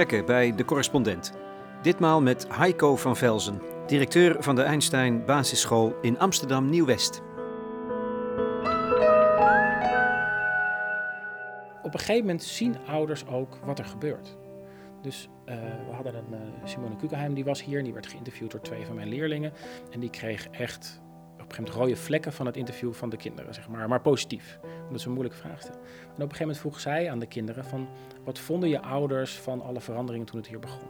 gesprekken bij De Correspondent. Ditmaal met Heiko van Velzen, directeur van de Einstein Basisschool in Amsterdam Nieuw-West. Op een gegeven moment zien ouders ook wat er gebeurt. Dus uh, we hadden een uh, Simone Kukenheim, die was hier en die werd geïnterviewd door twee van mijn leerlingen. En die kreeg echt op een gegeven moment rode vlekken van het interview van de kinderen, zeg maar, maar positief. Omdat ze een moeilijke vraag stelde. En op een gegeven moment vroeg zij aan de kinderen van, wat vonden je ouders van alle veranderingen toen het hier begon?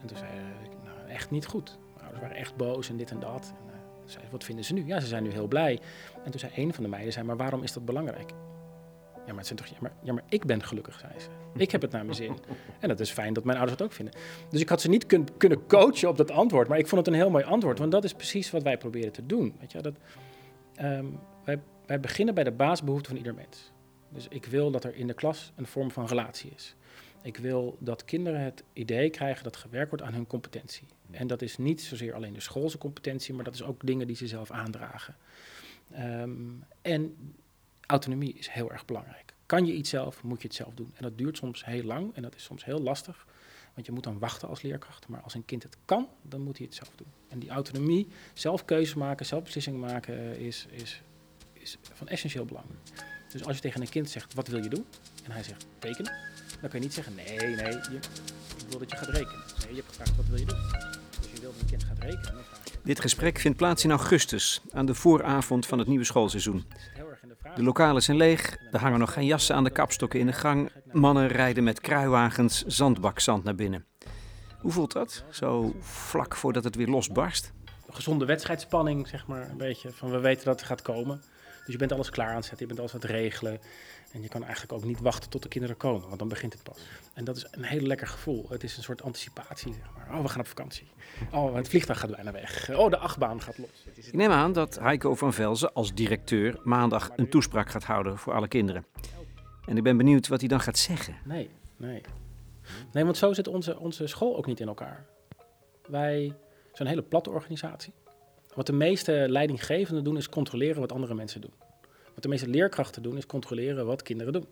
En toen zei ik, nou, echt niet goed. Mijn ouders waren echt boos en dit en dat. En, uh, zei, wat vinden ze nu? Ja, ze zijn nu heel blij. En toen zei een van de meiden, zei, maar waarom is dat belangrijk? Ja, maar, het zijn toch, ja, maar, ja, maar ik ben gelukkig, zei ze. Ik heb het naar mijn zin. En dat is fijn dat mijn ouders dat ook vinden. Dus ik had ze niet kun, kunnen coachen op dat antwoord. Maar ik vond het een heel mooi antwoord. Want dat is precies wat wij proberen te doen. Weet je, dat, um, wij, wij beginnen bij de basisbehoeften van ieder mens. Dus ik wil dat er in de klas een vorm van relatie is. Ik wil dat kinderen het idee krijgen dat gewerkt wordt aan hun competentie. En dat is niet zozeer alleen de schoolse competentie, maar dat is ook dingen die ze zelf aandragen. Um, en autonomie is heel erg belangrijk. Kan je iets zelf, moet je het zelf doen. En dat duurt soms heel lang en dat is soms heel lastig. Want je moet dan wachten als leerkracht. Maar als een kind het kan, dan moet hij het zelf doen. En die autonomie, zelf keuze maken, zelf beslissingen maken, is, is, is van essentieel belang. Dus als je tegen een kind zegt, wat wil je doen? En hij zegt, tekenen. Dan kan je niet zeggen, nee, nee, je, ik wil dat je gaat rekenen. Nee, je hebt gevraagd, wat wil je doen? Dus je wil dat een kind gaat rekenen. Je, Dit gesprek vindt plaats in augustus, aan de vooravond van het nieuwe schoolseizoen. De lokalen zijn leeg, er hangen nog geen jassen aan de kapstokken in de gang. Mannen rijden met kruiwagens zandbakzand naar binnen. Hoe voelt dat, zo vlak voordat het weer losbarst? Gezonde wedstrijdspanning, zeg maar, een beetje. Van we weten dat het gaat komen. Dus je bent alles klaar aan het zetten, je bent alles aan het regelen. En je kan eigenlijk ook niet wachten tot de kinderen komen, want dan begint het pas. En dat is een heel lekker gevoel. Het is een soort anticipatie, zeg maar. Oh, we gaan op vakantie. Oh, het vliegtuig gaat bijna weg. Oh, de achtbaan gaat los. Ik neem aan dat Heiko van Velzen als directeur maandag een toespraak gaat houden voor alle kinderen. En ik ben benieuwd wat hij dan gaat zeggen. Nee, nee. Nee, want zo zit onze, onze school ook niet in elkaar. Wij zijn een hele platte organisatie. Wat de meeste leidinggevenden doen, is controleren wat andere mensen doen. Wat de meeste leerkrachten doen, is controleren wat kinderen doen.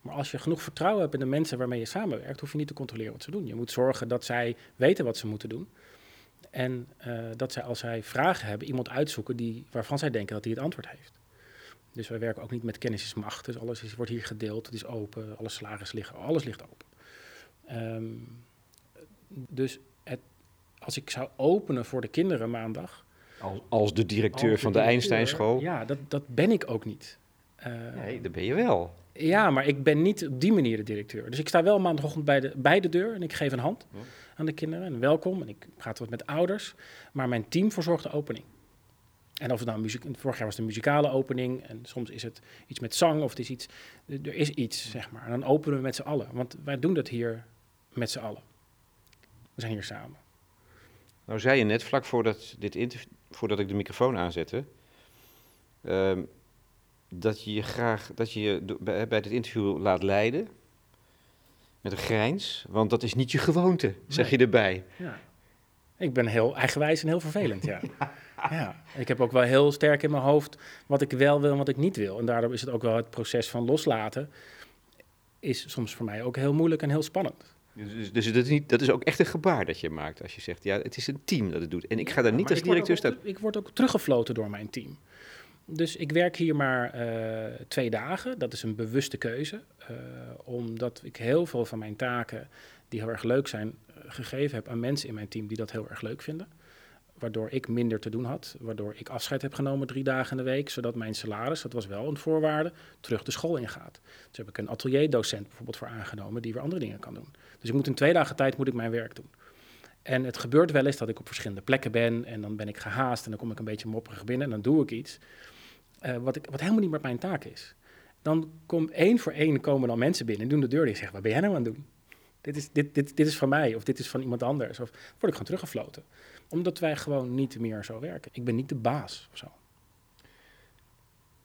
Maar als je genoeg vertrouwen hebt in de mensen waarmee je samenwerkt, hoef je niet te controleren wat ze doen. Je moet zorgen dat zij weten wat ze moeten doen. En uh, dat zij, als zij vragen hebben, iemand uitzoeken die, waarvan zij denken dat hij het antwoord heeft. Dus wij werken ook niet met kennis is macht. Dus alles is, wordt hier gedeeld, het is open, alle slagers liggen, alles ligt open. Um, dus het, als ik zou openen voor de kinderen maandag, als, als de directeur als de van de Einsteinschool? Ja, dat, dat ben ik ook niet. Uh, nee, dat ben je wel. Ja, maar ik ben niet op die manier de directeur. Dus ik sta wel maandagochtend bij de, bij de deur en ik geef een hand ja. aan de kinderen. En welkom. En ik praat wat met ouders. Maar mijn team verzorgt de opening. En of het nou muziek, vorig jaar was het een muzikale opening. En soms is het iets met zang of het is iets. Er is iets, zeg maar. En dan openen we met z'n allen. Want wij doen dat hier met z'n allen. We zijn hier samen. Nou zei je net, vlak voordat, dit interview, voordat ik de microfoon aanzette, uh, dat je je graag dat je je bij, bij dit interview laat leiden. Met een grijns, want dat is niet je gewoonte, zeg je erbij. Ja. Ik ben heel eigenwijs en heel vervelend, ja. ja. Ik heb ook wel heel sterk in mijn hoofd wat ik wel wil en wat ik niet wil. En daardoor is het ook wel het proces van loslaten, is soms voor mij ook heel moeilijk en heel spannend. Dus, dus dat, is niet, dat is ook echt een gebaar dat je maakt als je zegt, ja, het is een team dat het doet. En ik ga daar niet als directeur staan. Ik word ook teruggefloten door mijn team. Dus ik werk hier maar uh, twee dagen. Dat is een bewuste keuze. Uh, omdat ik heel veel van mijn taken, die heel erg leuk zijn, gegeven heb aan mensen in mijn team die dat heel erg leuk vinden. Waardoor ik minder te doen had. Waardoor ik afscheid heb genomen drie dagen in de week. Zodat mijn salaris, dat was wel een voorwaarde, terug de school ingaat. Dus heb ik een atelierdocent bijvoorbeeld voor aangenomen die weer andere dingen kan doen. Dus ik moet in twee dagen tijd moet ik mijn werk doen. En het gebeurt wel eens dat ik op verschillende plekken ben en dan ben ik gehaast en dan kom ik een beetje mopperig binnen en dan doe ik iets uh, wat, ik, wat helemaal niet meer mijn taak is. Dan komt één voor één komen dan mensen binnen en doen de deur dicht en zeggen, wat ben jij nou aan het doen? Dit is, dit, dit, dit is van mij of dit is van iemand anders. Of word ik gewoon teruggefloten. Omdat wij gewoon niet meer zo werken. Ik ben niet de baas of zo.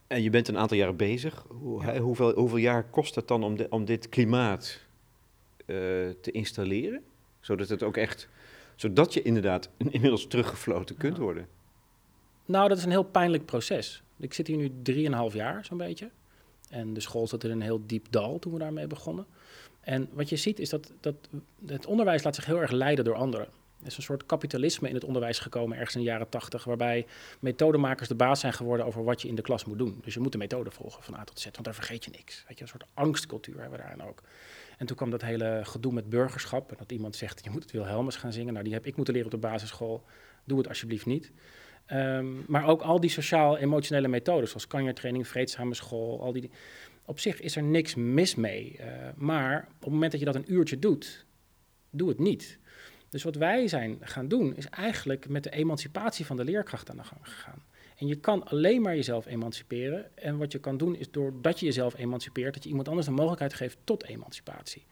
En je bent een aantal jaren bezig. Hoe, ja. hoeveel, hoeveel jaar kost het dan om, de, om dit klimaat te installeren? Zodat het ook echt, zodat je inderdaad inmiddels teruggefloten kunt ja. worden. Nou, dat is een heel pijnlijk proces. Ik zit hier nu drieënhalf jaar, zo'n beetje. En de school zat in een heel diep dal toen we daarmee begonnen. En wat je ziet is dat, dat het onderwijs laat zich heel erg leiden door anderen. Er is een soort kapitalisme in het onderwijs gekomen ergens in de jaren tachtig, waarbij methodemakers de baas zijn geworden over wat je in de klas moet doen. Dus je moet de methode volgen van A tot Z, want daar vergeet je niks. Weet je, een soort angstcultuur hebben we daarin ook. En toen kwam dat hele gedoe met burgerschap. En dat iemand zegt, je moet het Wilhelmus gaan zingen. Nou, die heb ik moeten leren op de basisschool. Doe het alsjeblieft niet. Ehm, maar ook al die sociaal-emotionele methodes, zoals kanjertraining, vreedzame school, al die... Op zich is er niks mis mee. Uh, maar op het moment dat je dat een uurtje doet, doe het niet. Dus wat wij zijn gaan doen, is eigenlijk met de emancipatie van de leerkracht aan de gang gegaan. En je kan alleen maar jezelf emanciperen. En wat je kan doen is doordat je jezelf emancipeert, dat je iemand anders de mogelijkheid geeft tot emancipatie.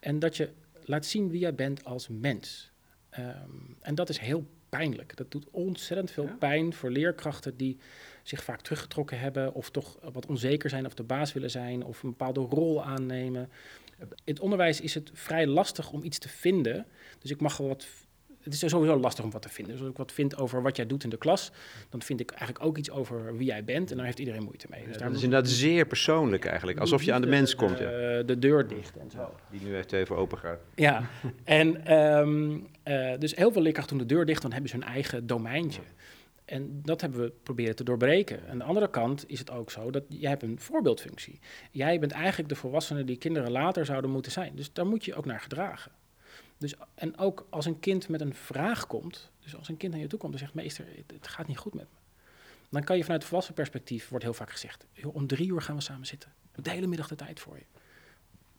En dat je laat zien wie jij bent als mens. Ehm, en dat is heel pijnlijk. Dat doet ontzettend veel pijn voor leerkrachten die zich vaak teruggetrokken hebben of toch wat onzeker zijn of de baas willen zijn of een bepaalde rol aannemen. In het onderwijs is het vrij lastig om iets te vinden. Dus ik mag wel wat het is sowieso lastig om wat te vinden. Dus als ik wat vind over wat jij doet in de klas, dan vind ik eigenlijk ook iets over wie jij bent. En dan heeft iedereen moeite mee. Dus dat is inderdaad zeer persoonlijk eigenlijk. Alsof je aan de mens komt. Ja. De, de deur dicht en zo. Die nu echt even open gaat. Ja, en um, uh, dus heel veel leerkrachten doen de deur dicht, dan hebben ze hun eigen domeintje. En dat hebben we proberen te doorbreken. Aan de andere kant is het ook zo dat jij hebt een voorbeeldfunctie. Jij bent eigenlijk de volwassene die kinderen later zouden moeten zijn. Dus daar moet je ook naar gedragen. Dus, en ook als een kind met een vraag komt, dus als een kind naar je toe komt en zegt, meester, het, gaat niet goed met me. Dan kan je vanuit volwassen perspectief, wordt heel vaak gezegd, om drie uur gaan we samen zitten. De hele middag de tijd voor je.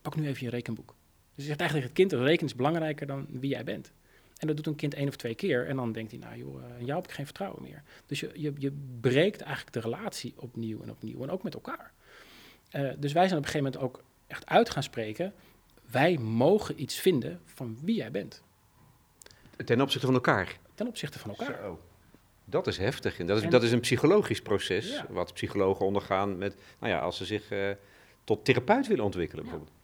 Pak nu even je rekenboek. Dus je zegt eigenlijk het kind, het rekenen is belangrijker dan wie jij bent. En dat doet een kind één of twee keer en dan denkt hij, nou joh, in jou heb ik geen vertrouwen meer. Dus je, je, je breekt eigenlijk de relatie opnieuw en opnieuw en ook met elkaar. Uh, dus wij zijn op een gegeven moment ook echt uit gaan spreken wij mogen iets vinden van wie jij bent. Ten opzichte van elkaar? Ten opzichte van elkaar. Zo. Dat is heftig. En dat is, dat is een psychologisch proces, wat psychologen ondergaan met, nou ja, als ze zich uh, tot therapeut willen ontwikkelen bijvoorbeeld.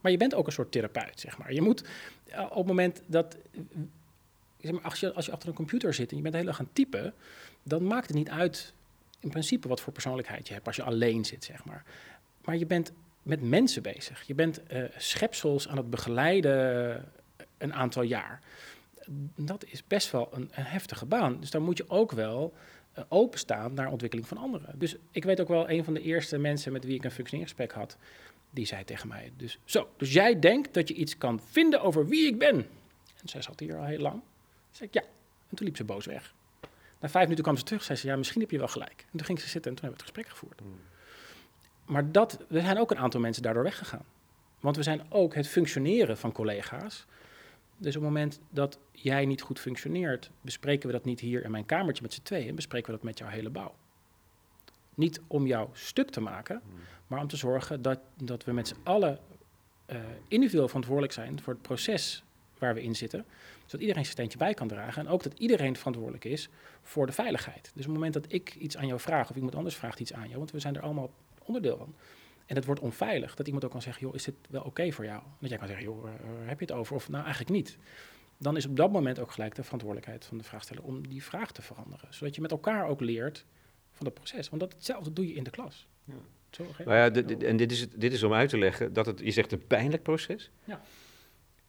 Maar je bent ook een soort therapeut, zeg maar. Je moet uh, op het moment dat, zeg maar, als je, als je achter een computer zit en je bent heel erg aan typen, dan maakt het niet uit in principe wat voor persoonlijkheid je hebt als je alleen zit, zeg maar. Maar je bent met mensen bezig. Je bent uh, schepsels aan het begeleiden een aantal jaar. Dat is best wel een, een heftige baan. Dus daar moet je ook wel uh, openstaan naar ontwikkeling van anderen. Dus ik weet ook wel, een van de eerste mensen met wie ik een functioneringsgesprek had, die zei tegen mij, dus zo, dus jij denkt dat je iets kan vinden over wie ik ben? En zij zat hier al heel lang. Zei ik, ja. En toen liep ze boos weg. Na vijf minuten kwam ze terug, zei ze, ja, misschien heb je wel gelijk. En toen ging ze zitten en toen hebben we het gesprek gevoerd. Hmm maar dat, er zijn ook een aantal mensen daardoor weggegaan. Want we zijn ook het functioneren van collega's. Dus op het moment dat jij niet goed functioneert, bespreken we dat niet hier in mijn kamertje met z'n tweeën, bespreken we dat met jouw hele bouw. Niet om jou stuk te maken, hmm. maar om te zorgen dat, dat we met z'n allen uh, individueel verantwoordelijk zijn voor het proces waar we in zitten. Zodat iedereen zijn steentje bij kan dragen. En ook dat iedereen verantwoordelijk is voor de veiligheid. Dus op het moment dat ik iets aan jou vraag, of iemand anders vraagt iets aan jou, want we zijn er allemaal onderdeel van. En het wordt onveilig. Dat iemand ook kan zeggen, joh, is dit wel oké voor jou? Dat jij kan zeggen, joh, uh, heb je het over? Of nou, eigenlijk niet. Dan is op dat moment ook gelijk de verantwoordelijkheid van de vraagsteller om die vraag te veranderen. Zodat je met elkaar ook leert van het proces. Want dat hetzelfde doe je in de klas. Ja. Zo, nou ja, en dit is, dit is om uit te leggen dat het, je zegt een pijnlijk proces. Ja.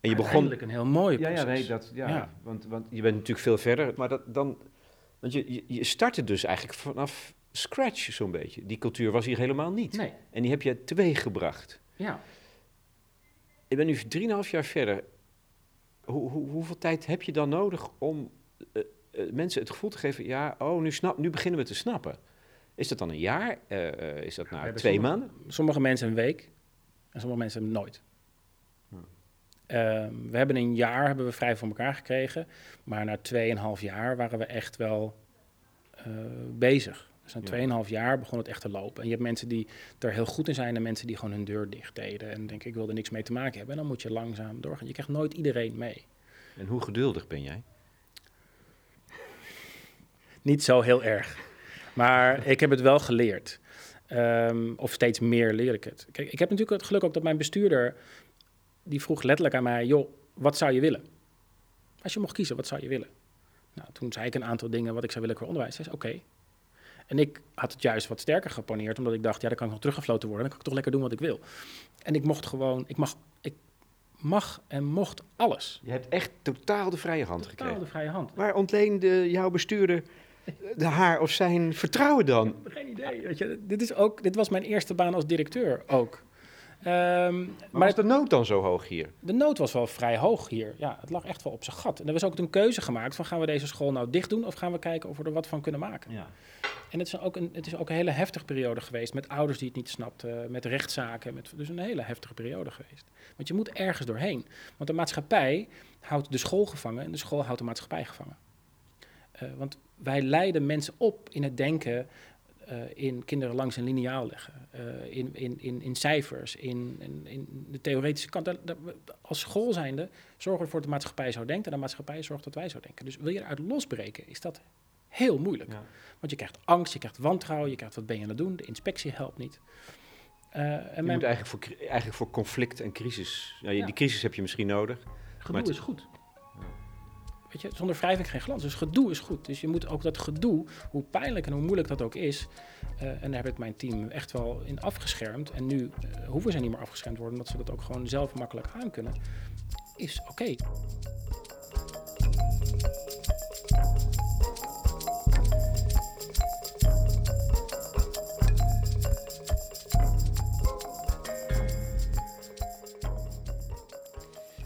En je begon... een heel mooi proces. Ja, ja, nee, dat, ja, ja. Want, want je bent natuurlijk veel verder. Maar dat, dan, want je, je, je startte dus eigenlijk vanaf scratch zo'n beetje. Die cultuur was hier helemaal niet. Nee. En die heb je twee gebracht. Ja. Ik ben nu drieënhalf jaar verder. Hoe, hoe, hoeveel tijd heb je dan nodig om uh, uh, mensen het gevoel te geven... ja, oh, nu, snap, nu beginnen we te snappen. Is dat dan een jaar? Uh, is dat na twee sommige, maanden? Sommige mensen een week en sommige mensen nooit. Hm. Ehm, we hebben een jaar hebben we vrij voor elkaar gekregen. Maar na tweeënhalf jaar waren we echt wel bezig. Dus na 2,5 jaar begon het echt te lopen. En je hebt mensen die er heel goed in zijn en mensen die gewoon hun deur dicht deden. En denken, ik wil er niks mee te maken hebben. En dan moet je langzaam doorgaan. Je krijgt nooit iedereen mee. En hoe geduldig ben jij? Niet zo heel erg. Maar ik heb het wel geleerd. Um, of steeds meer leer ik het. Kijk, ik heb natuurlijk het geluk ook dat mijn bestuurder... die vroeg letterlijk aan mij... joh, wat zou je willen? Als je mocht kiezen, wat zou je willen? Nou, toen zei ik een aantal dingen wat ik zou willen qua onderwijs. Hij zei, oké, en ik had het juist wat sterker geponeerd, omdat ik dacht, ja, dan kan ik nog teruggefloten worden. Dan kan ik toch lekker doen wat ik wil. En ik mocht gewoon, ik mag, ik, mag en mocht alles. Je hebt echt totaal de vrije hand Totaal gekregen. de vrije hand. Waar ontleende jouw bestuurder de haar of zijn vertrouwen dan? Geen idee. Weet je, dit, is ook, dit was mijn eerste baan als directeur ook. Ehm, Maar maar is de nood dan zo hoog hier? de nood was wel vrij hoog hier. Ja, het lag echt wel op zijn gat. En er was ook een keuze gemaakt van gaan we deze school nou dicht doen of gaan we kijken of we er wat van kunnen maken. Ja. En het is ook een, het is ook een hele heftige periode geweest met ouders die het niet snapten, met rechtszaken. Met, dus een hele heftige periode geweest. Want je moet ergens doorheen. Want de maatschappij houdt de school gevangen en de school houdt de maatschappij gevangen. Eh, want wij leiden mensen op in het denken eh, in kinderen langs een lineaal leggen, eh, in, in, in, in cijfers, in, in, de theoretische kant. Als school zijnde zorgen we ervoor dat de maatschappij zo denkt en de maatschappij zorgt dat wij zo denken. Dus wil je eruit losbreken, is dat heel moeilijk. Ja. Want je krijgt angst, je krijgt wantrouwen, je krijgt wat ben je aan het doen, de inspectie helpt niet. Eh, en Je mijn moet eigenlijk voor, eigenlijk voor conflict en crisis. Ja, je- Ja. Die crisis heb je misschien nodig. gedoe het- is goed. Weet je, zonder wrijving geen glans. Dus gedoe is goed. Dus je moet ook dat gedoe, hoe pijnlijk en hoe moeilijk dat ook is. eh, en daar heb ik mijn team echt wel in afgeschermd. En nu eh, hoeven ze niet meer afgeschermd worden, omdat ze dat ook gewoon zelf makkelijk aan kunnen. Is oké.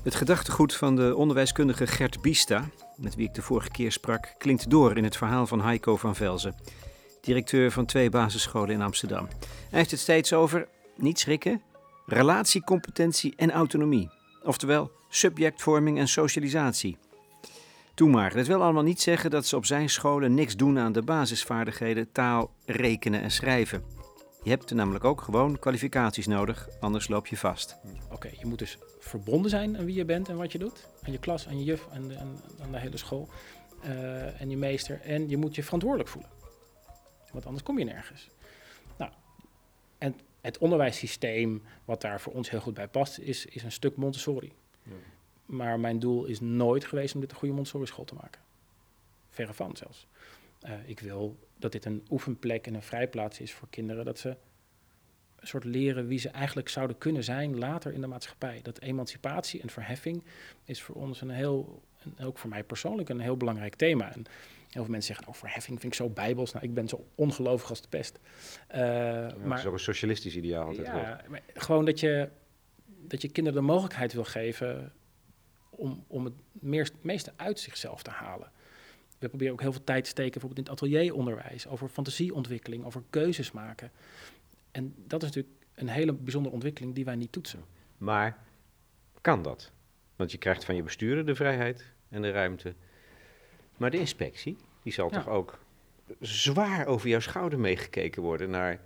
Het gedachtegoed van de onderwijskundige Gert Biesta, met wie ik de vorige keer sprak, klinkt door in het verhaal van Heiko van Velzen, directeur van twee basisscholen in Amsterdam. Hij heeft het steeds over, niet schrikken, relatiecompetentie en autonomie. Oftewel, subjectvorming en socialisatie. Doe maar, dat wil allemaal niet zeggen dat ze op zijn scholen niks doen aan de basisvaardigheden taal, rekenen en schrijven. Je hebt er namelijk ook gewoon kwalificaties nodig, anders loop je vast. Oké, je moet dus verbonden zijn aan wie je bent en wat je doet. Aan je klas, aan je juf, aan de, aan, aan de hele school. eh, en je meester. En je moet je verantwoordelijk voelen. Want anders kom je nergens. Nou, en het onderwijssysteem, wat daar voor ons heel goed bij past, is, is een stuk Montessori. Maar mijn doel is nooit geweest om dit een goede Montessori-school te maken. Verre van zelfs. Eh, ik wil dat dit een oefenplek en een vrijplaats is voor kinderen. Dat ze een soort leren wie ze eigenlijk zouden kunnen zijn later in de maatschappij. Dat emancipatie en verheffing is voor ons een heel, en ook voor mij persoonlijk, een heel belangrijk thema. En heel veel mensen zeggen, oh, verheffing vind ik zo bijbels. Nou, ik ben zo ongelovig als de pest. Ja, dat maar is ook een socialistisch ideaal altijd ja, maar gewoon dat je, dat je kinderen de mogelijkheid wil geven om, om het meest, meeste uit zichzelf te halen. We proberen ook heel veel tijd te steken, bijvoorbeeld in het atelieronderwijs, over fantasieontwikkeling, over keuzes maken. En dat is natuurlijk een hele bijzondere ontwikkeling die wij niet toetsen. Maar kan dat? Want je krijgt van je bestuurder de vrijheid en de ruimte. Maar de inspectie, die zal Ja. toch ook zwaar over jouw schouder meegekeken worden naar,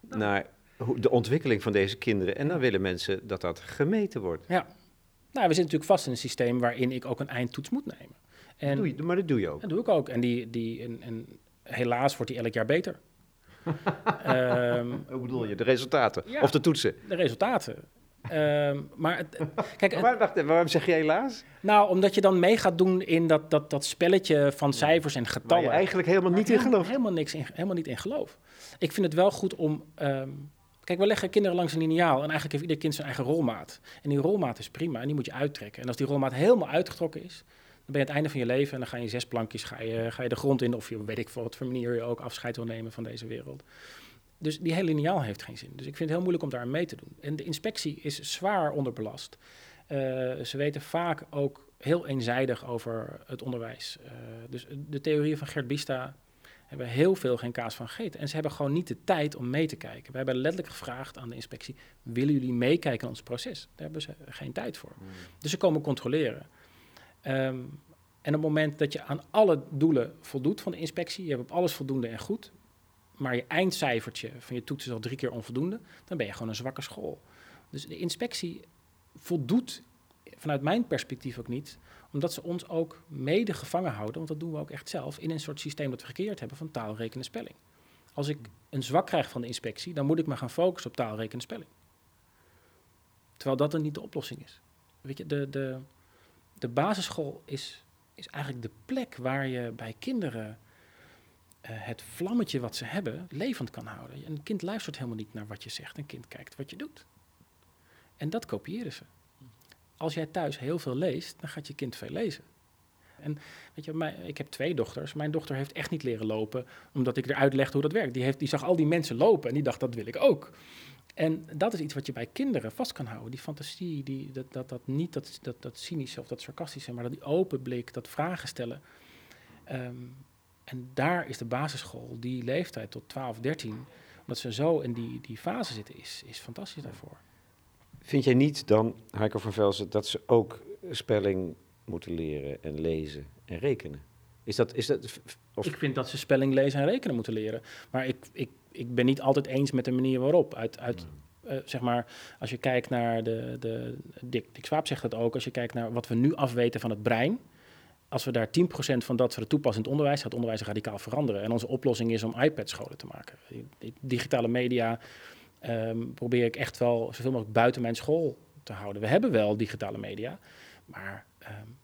naar hoe, de ontwikkeling van deze kinderen. En dan willen mensen dat dat gemeten wordt. Nou, we zitten natuurlijk vast in een systeem waarin ik ook een eindtoets moet nemen. En Doe je, maar dat doe je ook. Dat doe ik ook. En, die, die, en, en helaas wordt die elk jaar beter. Ehm, Hoe bedoel je? De resultaten? Ja. Of de toetsen? de resultaten. Ehm, maar het, kijk, het- Maar wacht, waarom zeg je helaas? nou, omdat je dan mee gaat doen in dat, dat, dat spelletje van cijfers en Waar getallen. je eigenlijk helemaal niet in gelooft. Helemaal, niks in, helemaal niet in geloof. Ik vind het wel goed om... ehm, kijk, we leggen kinderen langs een lineaal en eigenlijk heeft ieder kind zijn eigen rolmaat. En die rolmaat is prima en die moet je uittrekken. En als die rolmaat helemaal uitgetrokken is, ben je aan het einde van je leven en dan ga je zes plankjes ga je, ga je de grond in of je weet ik voor wat voor manier je ook afscheid wil nemen van deze wereld. Dus die hele lineaal heeft geen zin. Dus ik vind het heel moeilijk om daar aan mee te doen. En de inspectie is zwaar onderbelast. Eh, ze weten vaak ook heel eenzijdig over het onderwijs. Eh, dus de theorieën van Gert Bista hebben heel veel geen kaas van gegeten. En ze hebben gewoon niet de tijd om mee te kijken. We hebben letterlijk gevraagd aan de inspectie: willen jullie meekijken in ons proces? Daar hebben ze geen tijd voor. Dus ze komen controleren. Ehm, en op het moment dat je aan alle doelen voldoet van de inspectie, je hebt op alles voldoende en goed, maar je eindcijfertje van je toets is al drie keer onvoldoende, dan ben je gewoon een zwakke school. Dus de inspectie voldoet vanuit mijn perspectief ook niet, omdat ze ons ook mede gevangen houden, want dat doen we ook echt zelf, in een soort systeem dat we gecreëerd hebben van taal, rekenen, spelling. Als ik een zwak krijg van de inspectie, dan moet ik me gaan focussen op taal, rekenen, spelling. Terwijl dat dan niet de oplossing is. Weet je, de, de, de basisschool is, is eigenlijk de plek waar je bij kinderen eh, het vlammetje wat ze hebben levend kan houden. Een kind luistert helemaal niet naar wat je zegt, een kind kijkt wat je doet. En dat kopiëren ze. als jij thuis heel veel leest, dan gaat je kind veel lezen. En weet je, ik heb twee dochters. Mijn dochter heeft echt niet leren lopen, omdat ik eruit legde hoe dat werkt. Die, heeft, die zag al die mensen lopen en die dacht, dat wil ik ook. En dat is iets wat je bij kinderen vast kan houden. Die fantasie, die, dat, dat, dat niet dat, dat, dat cynische of dat sarcastische, maar dat die open blik, dat vragen stellen. Ehm, en daar is de basisschool, die leeftijd tot 12, 13, omdat ze zo in die, die fase zitten, is, is fantastisch daarvoor. Vind jij niet dan, Heiko van Velzen, dat ze ook spelling moeten leren en lezen en rekenen? Is dat, is dat, of... Ik vind dat ze spelling, lezen en rekenen moeten leren. Maar ik, ik, ik ben niet altijd eens met de manier waarop. Uit, uit, uh, zeg maar, als je kijkt naar de, de Dick, Dick Swaap zegt dat ook, als je kijkt naar wat we nu afweten van het brein, als we daar 10% van dat we toepassen in het onderwijs, gaat het onderwijs radicaal veranderen. En onze oplossing is om iPad-scholen te maken. Digitale media um, probeer ik echt wel zoveel mogelijk buiten mijn school te houden. We hebben wel digitale media, maar um,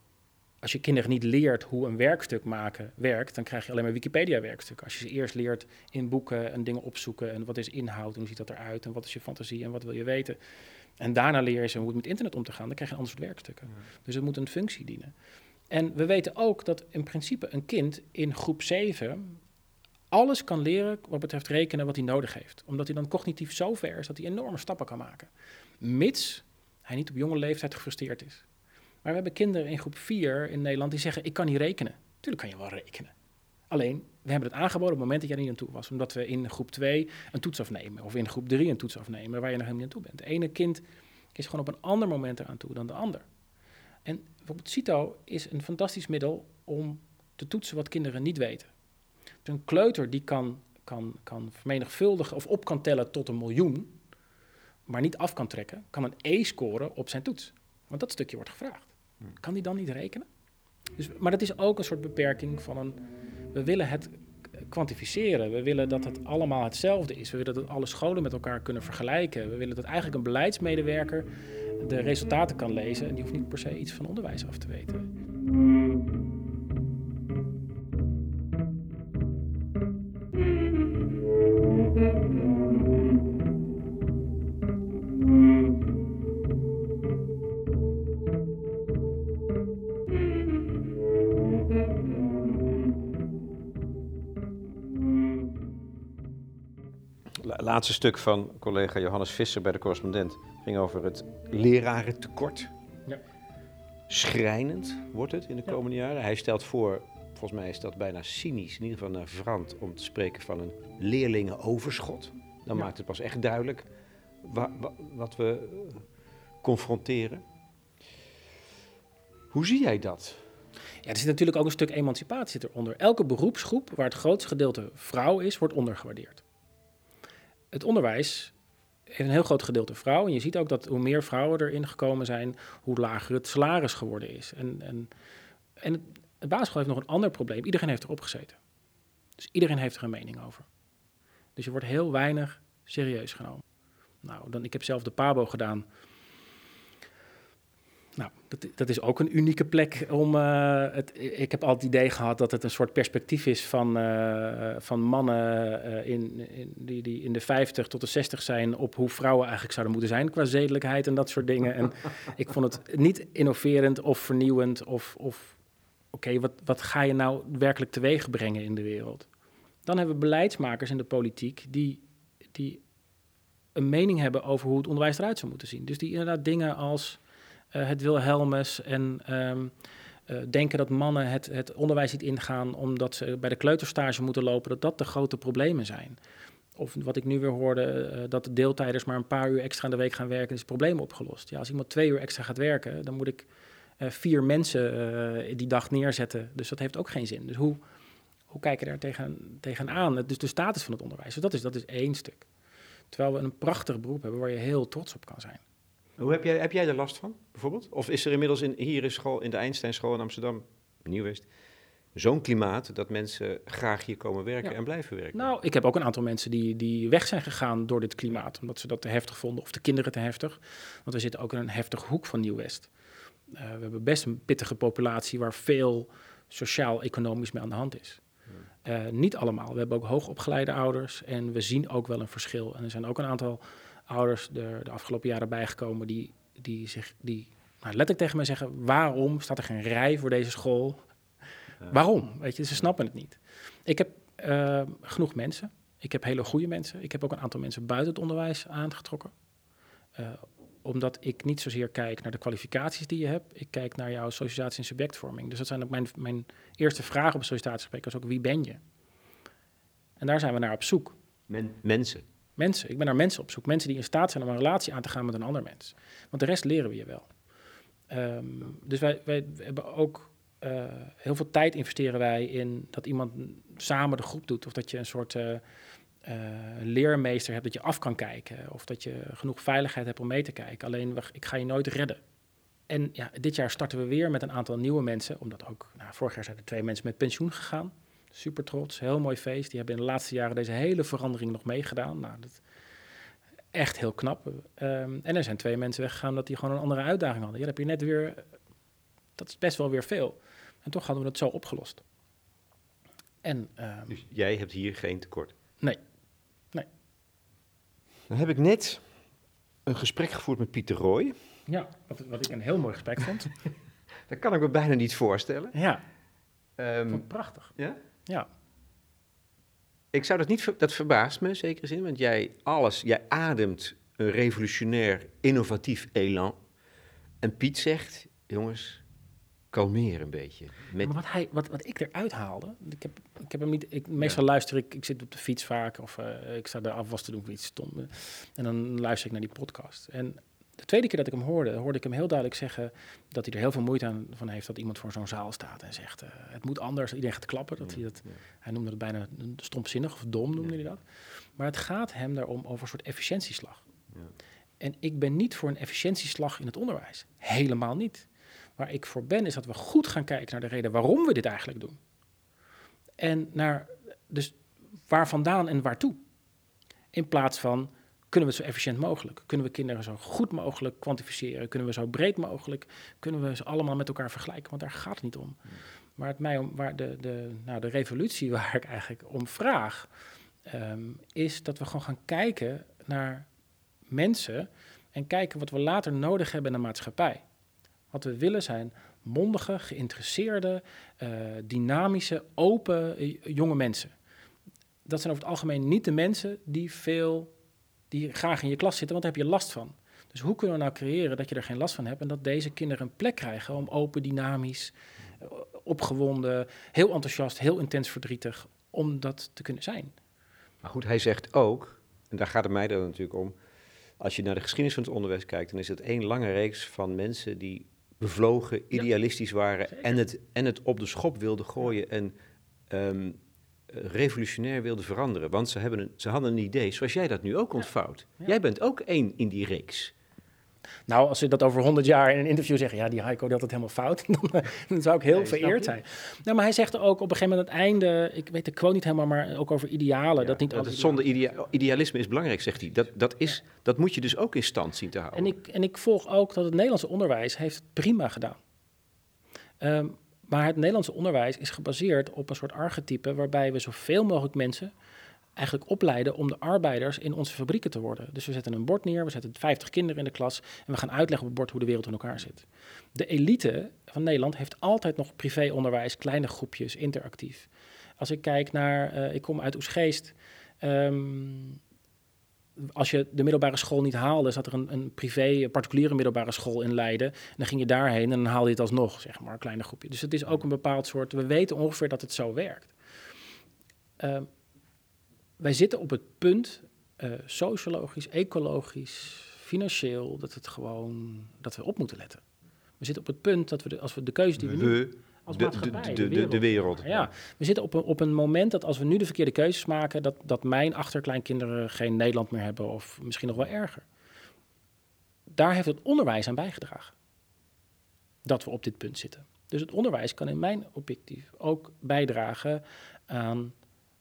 als je kinderen niet leert hoe een werkstuk maken werkt, dan krijg je alleen maar Wikipedia-werkstukken. Als je ze eerst leert in boeken en dingen opzoeken en wat is inhoud en hoe ziet dat eruit en wat is je fantasie en wat wil je weten. En daarna leer je ze hoe het met internet om te gaan, dan krijg je een ander soort werkstukken. Dus het moet een functie dienen. En we weten ook dat in principe een kind in groep 7 alles kan leren wat betreft rekenen wat hij nodig heeft. Omdat hij dan cognitief zo ver is dat hij enorme stappen kan maken. Mits hij niet op jonge leeftijd gefrustreerd is. Maar we hebben kinderen in groep 4 in Nederland die zeggen: Ik kan niet rekenen. Tuurlijk kan je wel rekenen. Alleen, we hebben het aangeboden op het moment dat jij niet naartoe was. Omdat we in groep 2 een toets afnemen. Of in groep 3 een toets afnemen waar je nog helemaal niet naartoe bent. Het ene kind is gewoon op een ander moment eraan toe dan de ander. En bijvoorbeeld CITO is een fantastisch middel om te toetsen wat kinderen niet weten. Dus een kleuter die kan, kan, kan vermenigvuldigen of op kan tellen tot een miljoen, maar niet af kan trekken, kan een E scoren op zijn toets. Want dat stukje wordt gevraagd. Kan die dan niet rekenen? Dus, maar dat is ook een soort beperking van een. We willen het kwantificeren. We willen dat het allemaal hetzelfde is. We willen dat alle scholen met elkaar kunnen vergelijken. We willen dat eigenlijk een beleidsmedewerker de resultaten kan lezen en die hoeft niet per se iets van onderwijs af te weten. Laatste stuk van collega Johannes Visser bij de correspondent ging over het lerarentekort. Ja. Schrijnend wordt het in de komende jaren. Hij stelt voor, volgens mij is dat bijna cynisch, in ieder geval naar Vrand, om te spreken van een leerlingenoverschot. Dan maakt het pas echt duidelijk wat we eh, confronteren. Hoe zie jij dat? Ja, er zit natuurlijk ook een stuk emancipatie eronder. Elke beroepsgroep waar het grootste gedeelte vrouw is, wordt ondergewaardeerd het onderwijs heeft een heel groot gedeelte vrouw. En je ziet ook dat hoe meer vrouwen erin gekomen zijn, hoe lager het salaris geworden is. En, en, en het, de basisschool heeft nog een ander probleem. Iedereen heeft erop gezeten. Dus iedereen heeft er een mening over. Dus je wordt heel weinig serieus genomen. Nou, dan, ik heb zelf de PABO gedaan. Nou, dat, dat, is ook een unieke plek om. Uh, het, ik heb altijd het idee gehad dat het een soort perspectief is van, uh, van mannen uh, in, in, die, die in de 50 tot de 60 zijn. op hoe vrouwen eigenlijk zouden moeten zijn qua zedelijkheid en dat soort dingen. En ik vond het niet innoverend of vernieuwend. Of, of oké, wat, wat ga je nou werkelijk teweeg brengen in de wereld? Dan hebben we beleidsmakers in de politiek die, die een mening hebben over hoe het onderwijs eruit zou moeten zien. Dus die inderdaad dingen als het Wilhelmus en um, uh, denken dat mannen het, het onderwijs niet ingaan omdat ze bij de kleuterstage moeten lopen, dat dat de grote problemen zijn. Of wat ik nu weer hoorde, uh, dat de deeltijders maar een paar uur extra in de week gaan werken, is het probleem opgelost. Ja, als iemand twee uur extra gaat werken, dan moet ik vier mensen die dag neerzetten. Dus dat heeft ook geen zin. Dus hoe, hoe kijken daar tegen, tegenaan? Dus de status van het onderwijs. Dus dat is, dat is één stuk. Terwijl we een prachtig beroep hebben waar je heel trots op kan zijn. Hoe heb jij, heb jij er last van, bijvoorbeeld? Of is er inmiddels in, hier in, school, in de Einsteinschool in Amsterdam, Nieuw-West, zo'n klimaat dat mensen graag hier komen werken en blijven werken? Nou, ik heb ook een aantal mensen die, die weg zijn gegaan door dit klimaat, omdat ze dat te heftig vonden, of de kinderen te heftig. Want we zitten ook in een heftig hoek van Nieuw-West. Uh, we hebben best een pittige populatie waar veel sociaal-economisch mee aan de hand is. Uh, niet allemaal. We hebben ook hoogopgeleide ouders en we zien ook wel een verschil. En er zijn ook een aantal ouders de, de afgelopen jaren bijgekomen die, die, zich, die nou, letterlijk tegen mij zeggen: waarom staat er geen rij voor deze school? Waarom? Weet je, ze snappen het niet. Ik heb uh, genoeg mensen. Ik heb hele goede mensen. Ik heb ook een aantal mensen buiten het onderwijs aangetrokken. Uh, omdat ik niet zozeer kijk naar de kwalificaties die je hebt. Ik kijk naar jouw socialisatie en subjectvorming. Dus dat zijn ook mijn, mijn eerste vragen op een sollicitatiegesprek. Was ook wie ben je? En daar zijn we naar op zoek. Men, mensen? Mensen. Ik ben naar mensen op zoek. Mensen die in staat zijn om een relatie aan te gaan met een ander mens. Want de rest leren we je wel. Um, dus wij, wij hebben ook uh, heel veel tijd investeren wij in dat iemand samen de groep doet. Of dat je een soort uh, uh, leermeester hebt dat je af kan kijken. Of dat je genoeg veiligheid hebt om mee te kijken. Alleen, ik ga je nooit redden. En ja, dit jaar starten we weer met een aantal nieuwe mensen. Omdat ook, nou, vorig jaar zijn er twee mensen met pensioen gegaan. Super trots, heel mooi feest. Die hebben in de laatste jaren deze hele verandering nog meegedaan. Nou, dat echt heel knap. Um, en er zijn twee mensen weggegaan dat die gewoon een andere uitdaging hadden. Ja, dan heb je net weer, dat is best wel weer veel. En toch hadden we het zo opgelost. En, um, dus jij hebt hier geen tekort? Nee. nee. Dan heb ik net een gesprek gevoerd met Pieter Roy. Ja, wat, wat ik een heel mooi gesprek vond. dat kan ik me bijna niet voorstellen. Ja. Um, prachtig. Ja? Ja. Ik zou dat niet, dat verbaast me in zekere zin, want jij alles, jij ademt een revolutionair, innovatief elan. En Piet zegt, jongens, kalmeer een beetje. Met... Maar wat, hij, wat, wat ik eruit haalde, ik heb, ik heb hem niet, ik, meestal luister ik, ik zit op de fiets vaak of uh, ik sta de afwas te doen voor iets stom. En dan luister ik naar die podcast. En de tweede keer dat ik hem hoorde, hoorde ik hem heel duidelijk zeggen dat hij er heel veel moeite aan van heeft dat iemand voor zo'n zaal staat en zegt: uh, het moet anders. Iedereen gaat klappen. Dat hij, dat, hij noemde het bijna stomzinnig of dom, noemde hij dat. Maar het gaat hem daarom over een soort efficiëntieslag. En ik ben niet voor een efficiëntieslag in het onderwijs. Helemaal niet. Waar ik voor ben, is dat we goed gaan kijken naar de reden waarom we dit eigenlijk doen. En naar, dus waar vandaan en waartoe. In plaats van, kunnen we het zo efficiënt mogelijk? Kunnen we kinderen zo goed mogelijk kwantificeren? Kunnen we zo breed mogelijk? Kunnen we ze allemaal met elkaar vergelijken? Want daar gaat het niet om. Maar het mij om, waar de, de, nou, de revolutie waar ik eigenlijk om vraag, ehm, is dat we gewoon gaan kijken naar mensen en kijken wat we later nodig hebben in de maatschappij. Wat we willen zijn mondige, geïnteresseerde, uh, dynamische, open uh, jonge mensen. Dat zijn over het algemeen niet de mensen die veel, die graag in je klas zitten, want daar heb je last van. Dus hoe kunnen we nou creëren dat je er geen last van hebt en dat deze kinderen een plek krijgen om open, dynamisch, uh, opgewonden, heel enthousiast, heel intens verdrietig, om dat te kunnen zijn. Maar goed, hij zegt ook, en daar gaat het mij dan natuurlijk om, als je naar de geschiedenis van het onderwijs kijkt, dan is het één lange reeks van mensen die bevlogen, idealistisch waren en het, en het op de schop wilden gooien en um, revolutionair wilden veranderen. Want ze, hebben een, ze hadden een idee, zoals jij dat nu ook ontvouwt. Jij bent ook één in die reeks. Nou, als ze dat over 100 jaar in een interview zeggen, ja, die Heiko had het helemaal fout, dan, dan zou ik heel vereerd zijn. Nou, maar hij zegt ook op een gegeven moment aan het einde, ik weet de quote niet helemaal, maar ook over idealen. dat niet dat zonder idea idealisme is belangrijk, zegt hij. Dat, dat, is, dat moet je dus ook in stand zien te houden. En ik, en ik volg ook dat het Nederlandse onderwijs heeft het prima gedaan. Um, maar het Nederlandse onderwijs is gebaseerd op een soort archetype waarbij we zoveel mogelijk mensen eigenlijk opleiden om de arbeiders in onze fabrieken te worden. Dus we zetten een bord neer, we zetten 50 kinderen in de klas en we gaan uitleggen op het bord hoe de wereld in elkaar zit. De elite van Nederland heeft altijd nog privéonderwijs, kleine groepjes, interactief. Als ik kijk naar, uh, ik kom uit Oesgeest. Um, als je de middelbare school niet haalde, zat er een, een privé, particuliere middelbare school in Leiden. En dan ging je daarheen en dan haalde je het alsnog, zeg maar, een kleine groepje. Dus het is ook een bepaald soort, we weten ongeveer dat het zo werkt. Uh, wij zitten op het punt, uh, sociologisch, ecologisch, financieel, dat, het gewoon, dat we op moeten letten. We zitten op het punt dat we, de, als we de keuze die we, nu... Als de, de, de, de, de, wereld. Ja, we zitten op een, op een moment dat als we nu de verkeerde keuzes maken, dat, dat mijn achterkleinkinderen geen Nederland meer hebben of misschien nog wel erger. Daar heeft het onderwijs aan bijgedragen. Dat we op dit punt zitten. Dus het onderwijs kan in mijn objectief ook bijdragen aan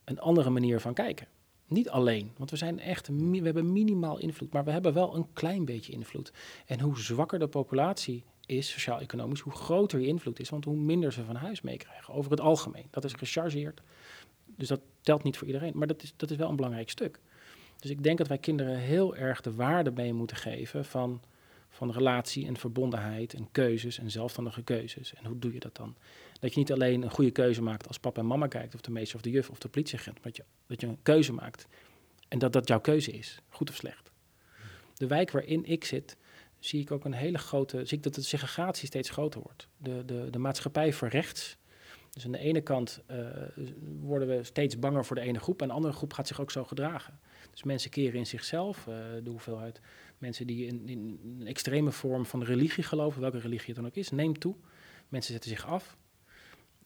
een andere manier van kijken. Niet alleen, want we zijn echt, we hebben minimaal invloed, maar we hebben wel een klein beetje invloed. En hoe zwakker de populatie is, sociaal-economisch, hoe groter je invloed is, want hoe minder ze van huis meekrijgen. Over het algemeen. Dat is gechargeerd. Dus dat telt niet voor iedereen, maar dat is, dat is wel een belangrijk stuk. Dus ik denk dat wij kinderen heel erg de waarde mee moeten geven van, van relatie en verbondenheid en keuzes en zelfstandige keuzes. En hoe doe je dat dan? Dat je niet alleen een goede keuze maakt als papa en mama kijkt, of de meester of de juf of de politieagent, maar dat je, dat je een keuze maakt en dat dat jouw keuze is, goed of slecht. De wijk waarin ik zit, zie ik ook een hele grote, zie ik dat de segregatie steeds groter wordt. De, de, de maatschappij voor rechts. Dus aan de ene kant uh, worden we steeds banger voor de ene groep, en de andere groep gaat zich ook zo gedragen. Dus mensen keren in zichzelf, uh, de hoeveelheid mensen die in, in, een extreme vorm van religie geloven, welke religie het dan ook is, neemt toe. Mensen zetten zich af.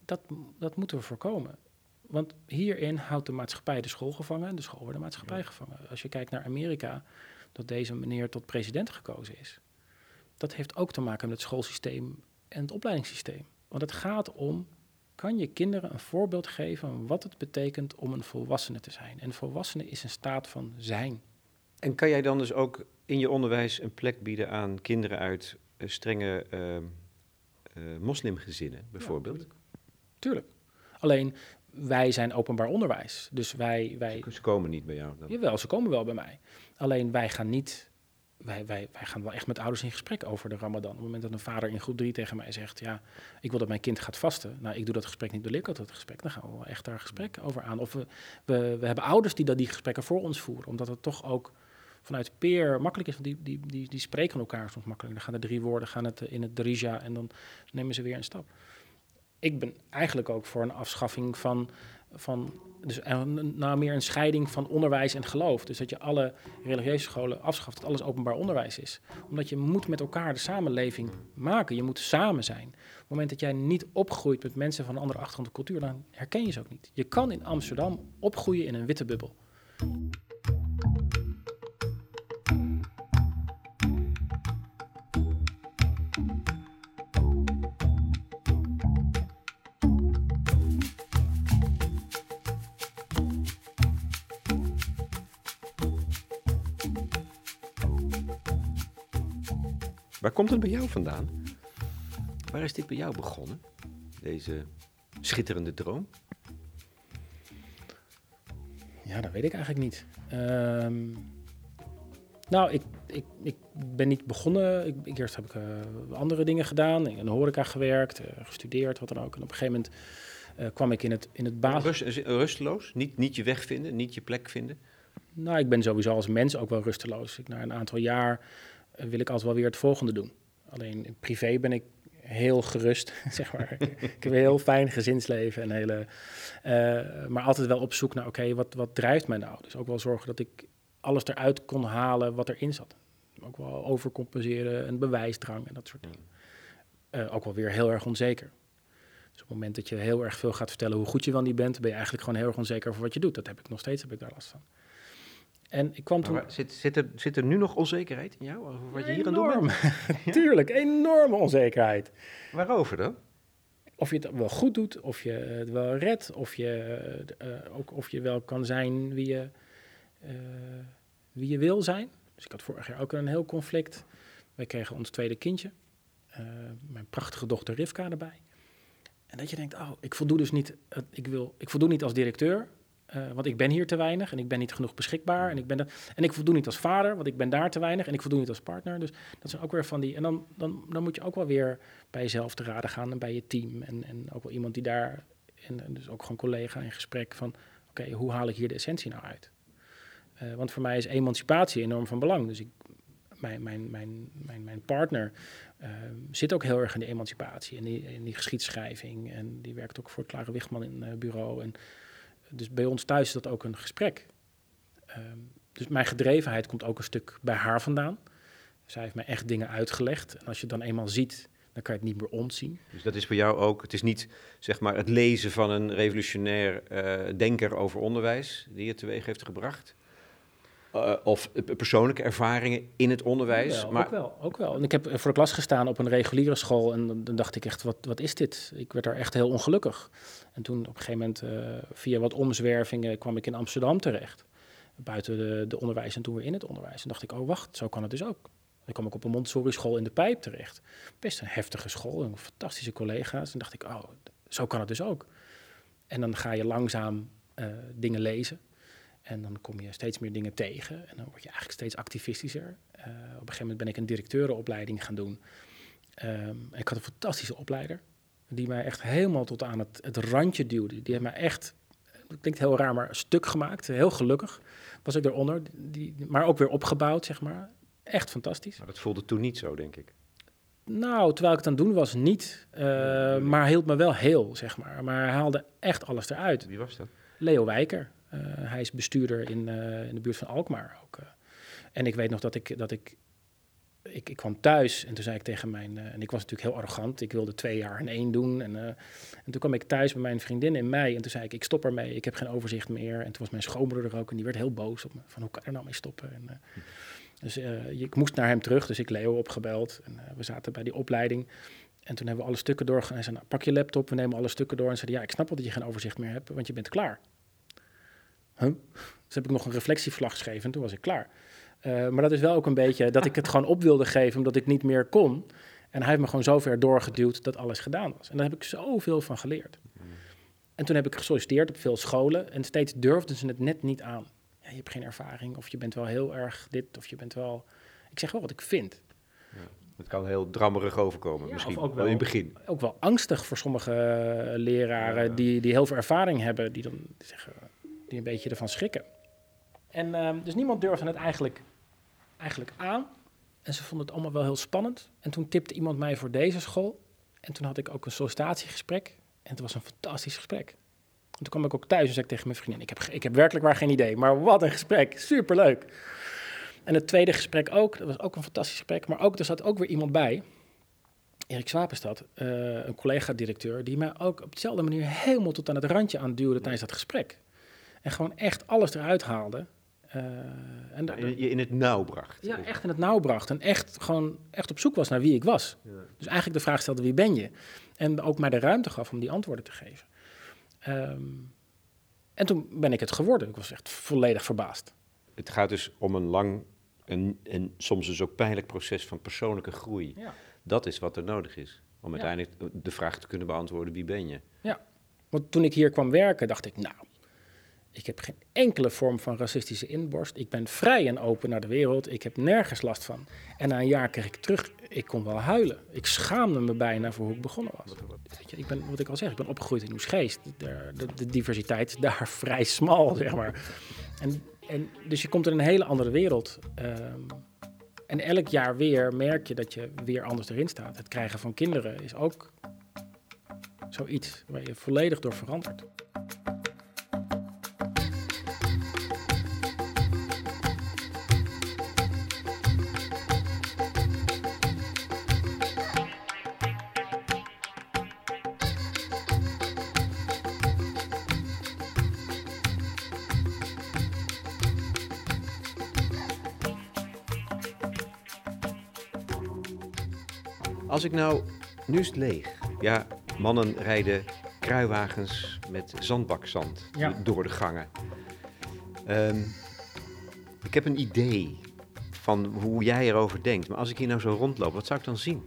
Dat, dat moeten we voorkomen. Want hierin houdt de maatschappij de school gevangen en de school wordt de maatschappij gevangen. Als je kijkt naar Amerika, dat deze meneer tot president gekozen is. Dat heeft ook te maken met het schoolsysteem en het opleidingssysteem. Want het gaat om, kan je kinderen een voorbeeld geven van wat het betekent om een volwassene te zijn? En volwassene is een staat van zijn. En kan jij dan dus ook in je onderwijs een plek bieden aan kinderen uit uh, strenge uh, uh, moslimgezinnen, bijvoorbeeld? Ja, tuurlijk. Alleen, wij zijn openbaar onderwijs. Dus wij, wij... Ze komen niet bij jou dan? Jawel, ze komen wel bij mij. Alleen wij gaan niet... Wij, wij, wij gaan wel echt met ouders in gesprek over de ramadan. Op het moment dat een vader in groep 3 tegen mij zegt... ja, ik wil dat mijn kind gaat vasten. Nou, ik doe dat gesprek niet, door ik het gesprek. Dan gaan we wel echt daar gesprek over aan. Of we, we, we hebben ouders die dat die gesprekken voor ons voeren. Omdat het toch ook vanuit peer makkelijk is. Want die, die, die, die spreken elkaar soms makkelijk. Dan gaan er drie woorden gaan het in het darija en dan nemen ze weer een stap. Ik ben eigenlijk ook voor een afschaffing van, van dus nou meer een scheiding van onderwijs en geloof. Dus dat je alle religieuze scholen afschaft, dat alles openbaar onderwijs is. Omdat je moet met elkaar de samenleving maken. Je moet samen zijn. Op het moment dat jij niet opgroeit met mensen van een andere achtergrond en cultuur, dan herken je ze ook niet. Je kan in Amsterdam opgroeien in een witte bubbel. Komt het bij jou vandaan? Waar is dit bij jou begonnen? Deze schitterende droom? Ja, dat weet ik eigenlijk niet. Um, nou, ik, ik, ik ben niet begonnen. Ik, eerst heb ik uh, andere dingen gedaan. In de horeca gewerkt, uh, gestudeerd, wat dan ook. En op een gegeven moment uh, kwam ik in het, in het basis... Rust, rusteloos? Niet, niet je weg vinden, niet je plek vinden? Nou, ik ben sowieso als mens ook wel rusteloos. Ik, na een aantal jaar wil ik altijd wel weer het volgende doen. Alleen privé ben ik heel gerust, zeg maar. ik heb een heel fijn gezinsleven en hele... Uh, maar altijd wel op zoek naar, oké, wat, wat drijft mij nou? Dus ook wel zorgen dat ik alles eruit kon halen wat erin zat. Ook wel overcompenseren, een bewijsdrang en dat soort dingen. Uh, ook wel weer heel erg onzeker. Dus op het moment dat je heel erg veel gaat vertellen hoe goed je wel niet bent, ben je eigenlijk gewoon heel erg onzeker over wat je doet. Dat heb ik nog steeds, heb ik daar last van. En ik kwam toen... Zit, zit, er, zit er nu nog onzekerheid in jou over wat je hier aan doen bent? Tuurlijk, enorme onzekerheid. Waarover dan? Of je het wel goed doet, of je het wel redt, of je, uh, ook, of je wel kan zijn wie je, uh, wie je wil zijn. Dus ik had vorig jaar ook een heel conflict. Wij kregen ons tweede kindje, uh, mijn prachtige dochter Rivka erbij. En dat je denkt, oh, ik voldoe dus niet, ik, wil, ik voldoe niet als directeur, uh, want ik ben hier te weinig en ik ben niet genoeg beschikbaar. En ik, ben de, en ik voldoe niet als vader, want ik ben daar te weinig. En ik voldoe niet als partner. Dus dat zijn ook weer van die. En dan, dan, dan moet je ook wel weer bij jezelf te raden gaan en bij je team. En, en ook wel iemand die daar. En, dus ook gewoon collega in gesprek van: oké, hoe haal ik hier de essentie nou uit? Uh, want voor mij is emancipatie enorm van belang. Dus ik, mijn, mijn, mijn, mijn, mijn partner uh, zit ook heel erg in de emancipatie en die, in die geschiedschrijving. En die werkt ook voor het Klare Wichtman in het bureau. En dus bij ons thuis is dat ook een gesprek. Um, dus mijn gedrevenheid komt ook een stuk bij haar vandaan. Zij heeft mij echt dingen uitgelegd. En als je dan eenmaal ziet, dan kan je het niet meer ontzien. Dus dat is voor jou ook, het is niet zeg maar het lezen van een revolutionair uh, denker over onderwijs die het teweeg heeft gebracht. Uh, of persoonlijke ervaringen in het onderwijs. maar... Ook wel, ook wel. En ik heb voor de klas gestaan op een reguliere school en dan dacht ik echt, wat, wat is dit? Ik werd daar echt heel ongelukkig. En toen op een gegeven moment, uh, via wat omzwervingen, kwam ik in Amsterdam terecht. Buiten de, de onderwijs en toen weer in het onderwijs. En dacht ik, oh wacht, zo kan het dus ook. Dan kwam ik op een Montessori school in de Pijp terecht. Best een heftige school, en fantastische collega's. En dacht ik, oh, zo kan het dus ook. En dan ga je langzaam uh, dingen lezen. En dan kom je steeds meer dingen tegen en dan word je eigenlijk steeds activistischer. Uh, op een gegeven moment ben ik een directeurenopleiding gaan doen. Um, ik had een fantastische opleider, die mij echt helemaal tot aan het, het randje duwde. Die heeft mij echt, dat klinkt heel raar, maar stuk gemaakt. Heel gelukkig was ik eronder, die, maar ook weer opgebouwd, zeg maar. Echt fantastisch. Maar dat voelde toen niet zo, denk ik. Nou, terwijl ik het aan het doen was, niet. Uh, maar hield me wel heel, zeg maar. Maar hij haalde echt alles eruit. Wie was dat? Leo Wijker. Uh, hij is bestuurder in, uh, in de buurt van Alkmaar ook. en ik weet nog dat ik, dat ik, ik, ik kwam thuis en toen zei ik tegen mijn... en ik was natuurlijk heel arrogant. Ik wilde twee jaar in één doen. En, en toen kwam ik thuis bij mijn vriendin in mei. En toen zei ik, ik stop ermee. Ik heb geen overzicht meer. En toen was mijn schoonmoeder er ook. En die werd heel boos op me. Van, hoe kan er nou mee stoppen? En, dus ik moest naar hem terug, dus ik Leo opgebeld. En we zaten bij die opleiding. En toen hebben we alle stukken doorgegaan. Hij zei, nou, pak je laptop, we nemen alle stukken door. En zei, ja, ik snap dat je geen overzicht meer hebt, want je bent klaar. Huh? Dus heb ik nog een reflectievlag geschreven en toen was ik klaar. Uh, maar dat is wel ook een beetje dat ik het gewoon op wilde geven, omdat ik niet meer kon. En hij heeft me gewoon zo ver doorgeduwd dat alles gedaan was. En daar heb ik zoveel van geleerd. En toen heb ik gesolliciteerd op veel scholen en steeds durfden ze het net niet aan je hebt geen ervaring of je bent wel heel erg dit of je bent wel... Ik zeg wel wat ik vind. Ja, het kan heel drammerig overkomen ja, misschien, ook wel, in het begin. Ook wel angstig voor sommige uh, leraren die, die heel veel ervaring hebben, die dan zeggen, die een beetje ervan schrikken. En uh, dus niemand durfde het eigenlijk, eigenlijk aan. En ze vonden het allemaal wel heel spannend. En toen tipte iemand mij voor deze school. En toen had ik ook een sollicitatiegesprek. En het was een fantastisch gesprek toen kwam ik ook thuis en zei ik tegen mijn vriendin, ik heb, ik heb werkelijk waar geen idee, maar wat een gesprek, superleuk. En het tweede gesprek ook, dat was ook een fantastisch gesprek, maar ook, er zat ook weer iemand bij, Erik Zwapenstad, uh, een collega-directeur, die mij ook op dezelfde manier helemaal tot aan het randje aanduwde tijdens dat gesprek. En gewoon echt alles eruit haalde. Uh, en je in het nauw bracht. Ja, echt in het nauw bracht. En echt gewoon echt op zoek was naar wie ik was. Ja. Dus eigenlijk de vraag stelde, wie ben je? En ook mij de ruimte gaf om die antwoorden te geven. Um, en toen ben ik het geworden. Ik was echt volledig verbaasd. Het gaat dus om een lang en, en soms dus ook pijnlijk proces van persoonlijke groei. Ja. Dat is wat er nodig is om uiteindelijk de vraag te kunnen beantwoorden: wie ben je? Ja, want toen ik hier kwam werken, dacht ik, nou, ik heb geen enkele vorm van racistische inborst. Ik ben vrij en open naar de wereld. Ik heb nergens last van. En na een jaar kreeg ik terug, ik kon wel huilen. Ik schaamde me bijna voor hoe ik begonnen was. Weet je, ik ben, wat ik al zeg, ik ben opgegroeid in Oesgeest. De, de, de diversiteit is daar vrij smal, zeg maar. En, en, dus je komt in een hele andere wereld. Um, en elk jaar weer merk je dat je weer anders erin staat. Het krijgen van kinderen is ook zoiets waar je volledig door verandert. Als ik nou, nu is het leeg. Ja, mannen rijden kruiwagens met zandbakzand door de gangen. Um, ik heb een idee van hoe jij erover denkt. Maar als ik hier nou zo rondloop, wat zou ik dan zien?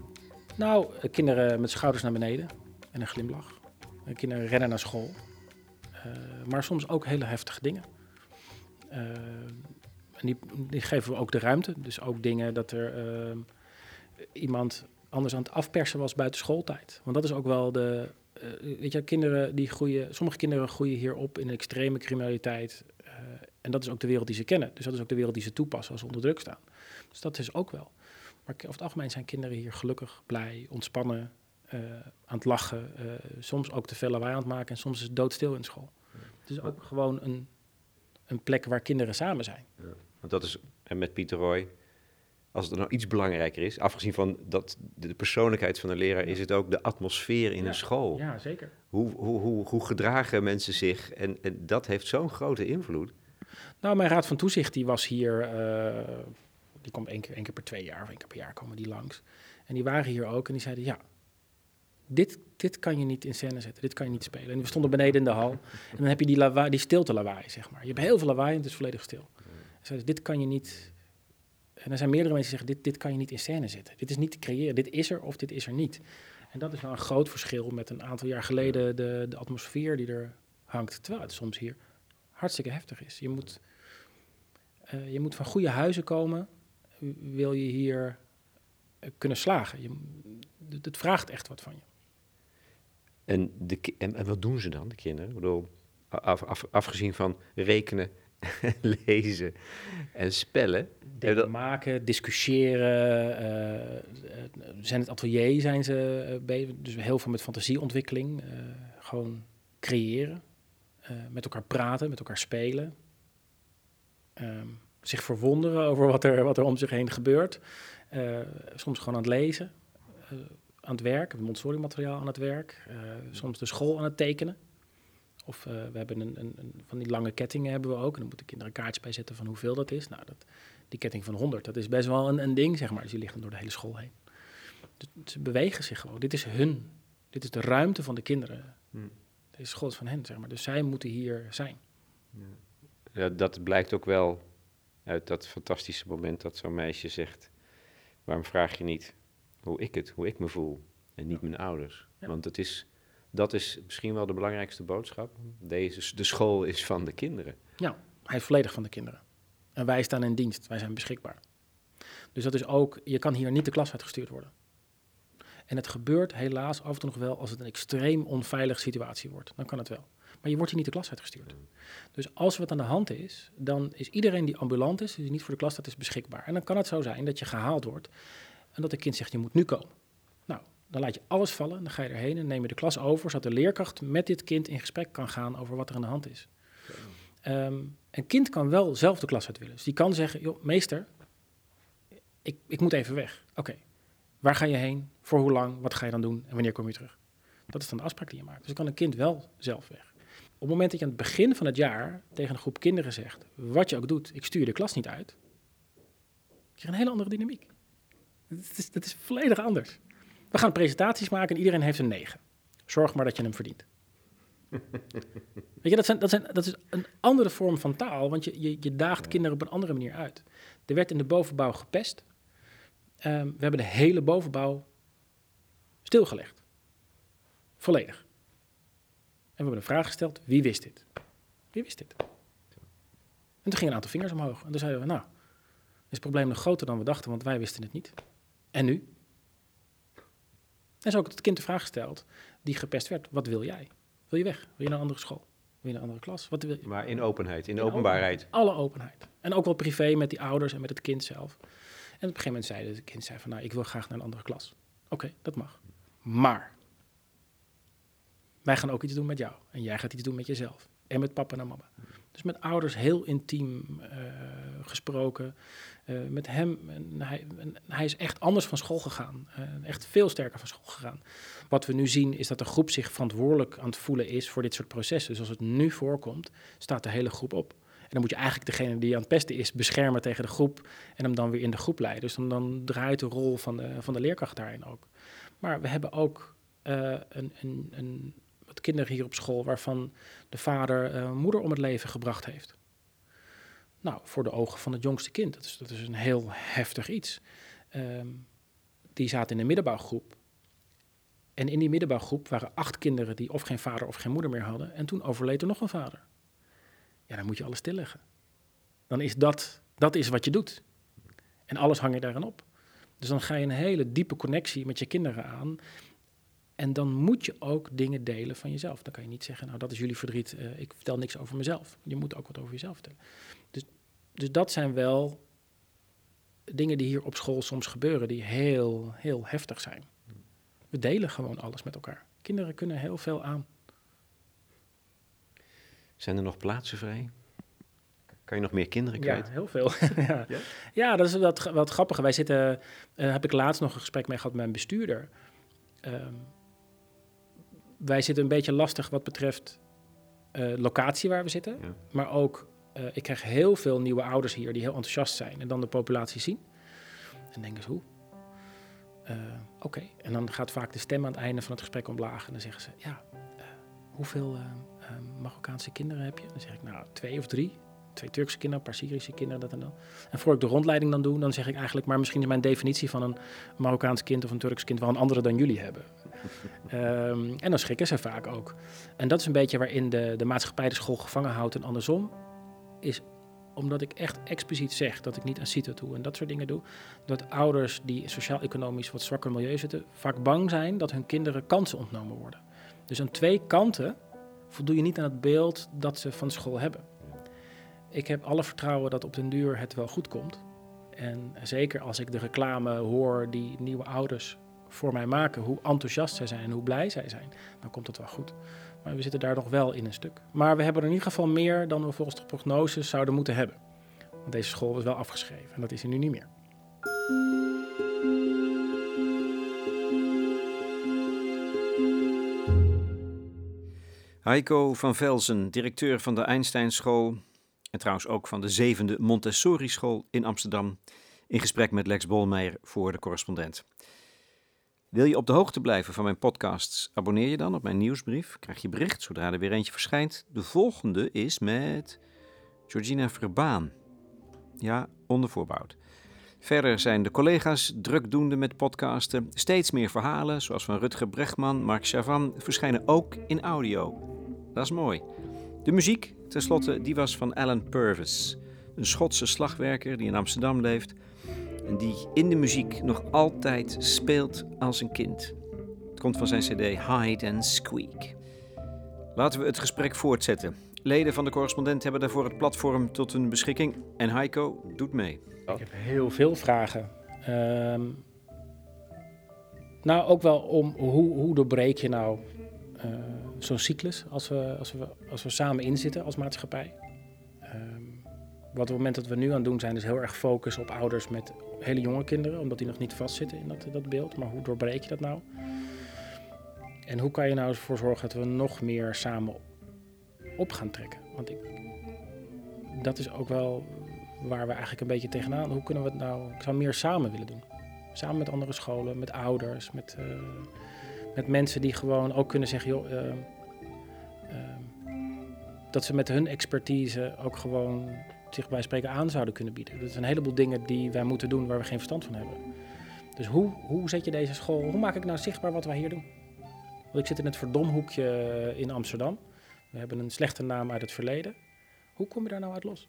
Nou, kinderen met schouders naar beneden en een glimlach. Kinderen rennen naar school. Uh, maar soms ook hele heftige dingen. Uh, en die, die, geven we ook de ruimte. Dus ook dingen dat er uh, iemand anders aan het afpersen was buiten schooltijd. Want dat is ook wel de. Uh, weet je, kinderen die groeien. Sommige kinderen groeien hier op in extreme criminaliteit. Uh, en dat is ook de wereld die ze kennen. Dus dat is ook de wereld die ze toepassen als ze onder druk staan. Dus dat is ook wel. Maar over het algemeen zijn kinderen hier gelukkig, blij, ontspannen, uh, aan het lachen. soms ook te veel lawaai aan het maken. En soms is het doodstil in school. Het is ook gewoon een, een plek waar kinderen samen zijn. Ja, want dat is, en met Pieter Roy, als het nou iets belangrijker is, afgezien van dat de persoonlijkheid van een leraar, is het ook de atmosfeer in een school. Ja, zeker. Hoe, hoe, hoe, hoe gedragen mensen zich? En, en dat heeft zo'n grote invloed. Nou, mijn raad van toezicht die was hier, uh, die komt één keer, één keer per twee jaar of één keer per jaar komen die langs. En die waren hier ook en die zeiden, ja, dit, dit kan je niet in scène zetten, dit kan je niet spelen. En we stonden beneden in de hal en dan heb je die, lawaai, die stilte lawaai, zeg maar. Je hebt heel veel lawaai en het is volledig stil. En zeiden, dit kan je niet en er zijn meerdere mensen die zeggen, dit, dit kan je niet in scène zetten. Dit is niet te creëren. Dit is er of dit is er niet. En dat is wel een groot verschil met een aantal jaar geleden de, de atmosfeer die er hangt. Terwijl het soms hier hartstikke heftig is. Je moet je moet van goede huizen komen, wil je hier kunnen slagen. Je, het vraagt echt wat van je. En, de, en, en, wat doen ze dan, de kinderen? Ik bedoel, af, af, afgezien van rekenen, lezen en spellen. Dingen maken, discussiëren. Uh, zijn het atelier zijn ze uh, bezig. Dus heel veel met fantasieontwikkeling. Uh, gewoon creëren. met elkaar praten, met elkaar spelen. Ehm, zich verwonderen over wat er, wat er om zich heen gebeurt. soms gewoon aan het lezen aan het werk, Montessori-materiaal aan het werk, soms de school aan het tekenen. Of uh, we hebben een, een, een, van die lange kettingen hebben we ook. En dan moeten kinderen een kaartje bij zetten van hoeveel dat is. Nou, dat, die ketting van 100, dat is best wel een, een ding, zeg maar. Dus die liggen door de hele school heen. Dus ze bewegen zich gewoon. Dit is hun. Dit is de ruimte van de kinderen. Hmm. Deze school is van hen, zeg maar. Dus zij moeten hier zijn. Ja. ja, dat blijkt ook wel uit dat fantastische moment dat zo'n meisje zegt... waarom vraag je niet hoe ik het, hoe ik me voel en niet mijn ouders. Want het is, dat is misschien wel de belangrijkste boodschap. Deze, de school is van de kinderen. Ja, hij is volledig van de kinderen. En wij staan in dienst, wij zijn beschikbaar. Dus dat is ook, je kan hier niet de klas uitgestuurd worden. En het gebeurt helaas af en toe nog wel als het een extreem onveilige situatie wordt. Dan kan het wel. Maar je wordt hier niet de klas uitgestuurd. Dus als er wat aan de hand is, dan is iedereen die ambulant is, die niet voor de klas staat, is beschikbaar. En dan kan het zo zijn dat je gehaald wordt en dat de kind zegt, je moet nu komen. Dan laat je alles vallen, dan ga je erheen en neem je de klas over, zodat de leerkracht met dit kind in gesprek kan gaan over wat er aan de hand is. Um, een kind kan wel zelf de klas uit willen. Dus die kan zeggen, joh, meester, ik, ik moet even weg. Oké, waar ga je heen? Voor hoe lang? Wat ga je dan doen? En wanneer kom je terug? Dat is dan de afspraak die je maakt. Dus dan kan een kind wel zelf weg. Op het moment dat je aan het begin van het jaar tegen een groep kinderen zegt, wat je ook doet, ik stuur de klas niet uit, krijg je een hele andere dynamiek. Dat is, dat is volledig anders. We gaan presentaties maken en iedereen heeft een 9. Zorg maar dat je hem verdient. Weet je, dat, zijn, dat, zijn, dat is een andere vorm van taal, want je, je, je daagt kinderen op een andere manier uit. Er werd in de bovenbouw gepest. Um, we hebben de hele bovenbouw stilgelegd. Volledig. En we hebben een vraag gesteld, wie wist dit? Wie wist dit? En toen gingen een aantal vingers omhoog. En toen zeiden we, nou, is het probleem nog groter dan we dachten, want wij wisten het niet. En nu? En zo ook het kind de vraag gesteld die gepest werd. Wat wil jij? Wil je weg? Wil je naar een andere school? Wil je naar een andere klas? Wat wil je? Maar in openheid, in, openbaarheid. alle openheid. En ook wel privé met die ouders en met het kind zelf. En op een gegeven moment zei het kind zei van, nou, ik wil graag naar een andere klas. Oké, dat mag. Maar wij gaan ook iets doen met jou. En jij gaat iets doen met jezelf. En met papa en mama. Dus met ouders heel intiem uh, gesproken. Uh, met hem, hij, hij, is echt anders van school gegaan. Uh, echt veel sterker van school gegaan. Wat we nu zien is dat de groep zich verantwoordelijk aan het voelen is voor dit soort processen. Dus als het nu voorkomt, staat de hele groep op. En dan moet je eigenlijk degene die aan het pesten is beschermen tegen de groep en hem dan weer in de groep leiden. Dus dan, draait de rol van de, van de leerkracht daarin ook. Maar we hebben ook een, een, een kinderen hier op school waarvan de vader moeder om het leven gebracht heeft. Nou, voor de ogen van het jongste kind, dat is, dat is een heel heftig iets. Ehm, die zaten in de middenbouwgroep. En in die middenbouwgroep waren acht kinderen die of geen vader of geen moeder meer hadden. En toen overleed er nog een vader. Ja, dan moet je alles stilleggen. Dan is dat, dat is wat je doet. En alles hang je daaraan op. Dus dan ga je een hele diepe connectie met je kinderen aan. En dan moet je ook dingen delen van jezelf. Dan kan je niet zeggen, nou dat is jullie verdriet, uh, ik vertel niks over mezelf. Je moet ook wat over jezelf vertellen. Dus, dat zijn wel dingen die hier op school soms gebeuren, die heel, heel heftig zijn. We delen gewoon alles met elkaar. Kinderen kunnen heel veel aan. Zijn er nog plaatsen vrij? Kan je nog meer kinderen kwijt? Ja, heel veel. ja. ja. ja? dat is wat, wat grappig. Wij zitten, uh, heb ik laatst nog een gesprek mee gehad met mijn bestuurder. Um, wij zitten een beetje lastig wat betreft uh, locatie waar we zitten. Maar ook, uh, ik krijg heel veel nieuwe ouders hier die heel enthousiast zijn. En dan de populatie zien. En denken ze, hoe? Uh, Oké. En dan gaat vaak de stem aan het einde van het gesprek omlaag. En dan zeggen ze, ja, hoeveel Marokkaanse kinderen heb je? Dan zeg ik, nou, twee of drie twee Turkse kinderen, een paar Syrische kinderen, dat en dan. En voor ik de rondleiding dan doe, dan zeg ik eigenlijk, maar misschien is mijn definitie van een Marokkaans kind of een Turks kind wel een andere dan jullie hebben. um, en dan schrikken ze vaak ook. En dat is een beetje waarin de, de maatschappij de school gevangen houdt en andersom. Is omdat ik echt expliciet zeg dat ik niet aan CITO toe en dat soort dingen doe, dat ouders die sociaal-economisch wat zwakker milieu zitten, vaak bang zijn dat hun kinderen kansen ontnomen worden. Dus aan twee kanten voldoe je niet aan het beeld dat ze van school hebben. Ik heb alle vertrouwen dat op den duur het wel goed komt. En zeker als ik de reclame hoor die nieuwe ouders voor mij maken, hoe enthousiast zij zijn en hoe blij zij zijn, dan komt het wel goed. Maar we zitten daar nog wel in een stuk. Maar we hebben er in ieder geval meer dan we volgens de prognoses zouden moeten hebben. Want deze school is wel afgeschreven en dat is er nu niet meer. Heiko van Velzen, directeur van de Einstein School en trouwens ook van de zevende Montessori School in Amsterdam, in gesprek met Lex Bolmeijer voor de correspondent. Wil je op de hoogte blijven van mijn podcasts? Abonneer je dan op mijn nieuwsbrief. Krijg je bericht zodra er weer eentje verschijnt. De volgende is met Georgina Verbaan. Ja, onder voorbouwd. Verder zijn de collega's drukdoende met podcasten. Steeds meer verhalen, zoals van Rutger Brechtman, Mark Chavan, verschijnen ook in audio. Dat is mooi. De muziek, tenslotte, die was van Alan Purvis, een Schotse slagwerker die in Amsterdam leeft en die in de muziek nog altijd speelt als een kind. Het komt van zijn CD Hide and Squeak. Laten we het gesprek voortzetten. Leden van de correspondent hebben daarvoor het platform tot hun beschikking en Heiko doet mee. Ik heb heel veel vragen. Ehm, nou, ook wel om hoe, hoe doorbreek je nou uh, zo'n cyclus als we, als, we, als we samen inzitten als maatschappij. Wat op het moment dat we nu aan doen zijn, is heel erg focus op ouders met hele jonge kinderen, omdat die nog niet vastzitten in dat, dat beeld. Maar hoe doorbreek je dat nou? En hoe kan je nou ervoor zorgen dat we nog meer samen op gaan trekken? Want ik, dat is ook wel waar we eigenlijk een beetje tegenaan. Hoe kunnen we het nou? Ik zou meer samen willen doen. Samen met andere scholen, met ouders, met, uh, met mensen die gewoon ook kunnen zeggen, joh, uh, uh, dat ze met hun expertise ook gewoon zich bij spreken aan zouden kunnen bieden. Dat zijn een heleboel dingen die wij moeten doen waar we geen verstand van hebben. Dus hoe, hoe zet je deze school, hoe maak ik nou zichtbaar wat wij hier doen? Want ik zit in het verdomhoekje in Amsterdam. We hebben een slechte naam uit het verleden. Hoe kom je daar nou uit los?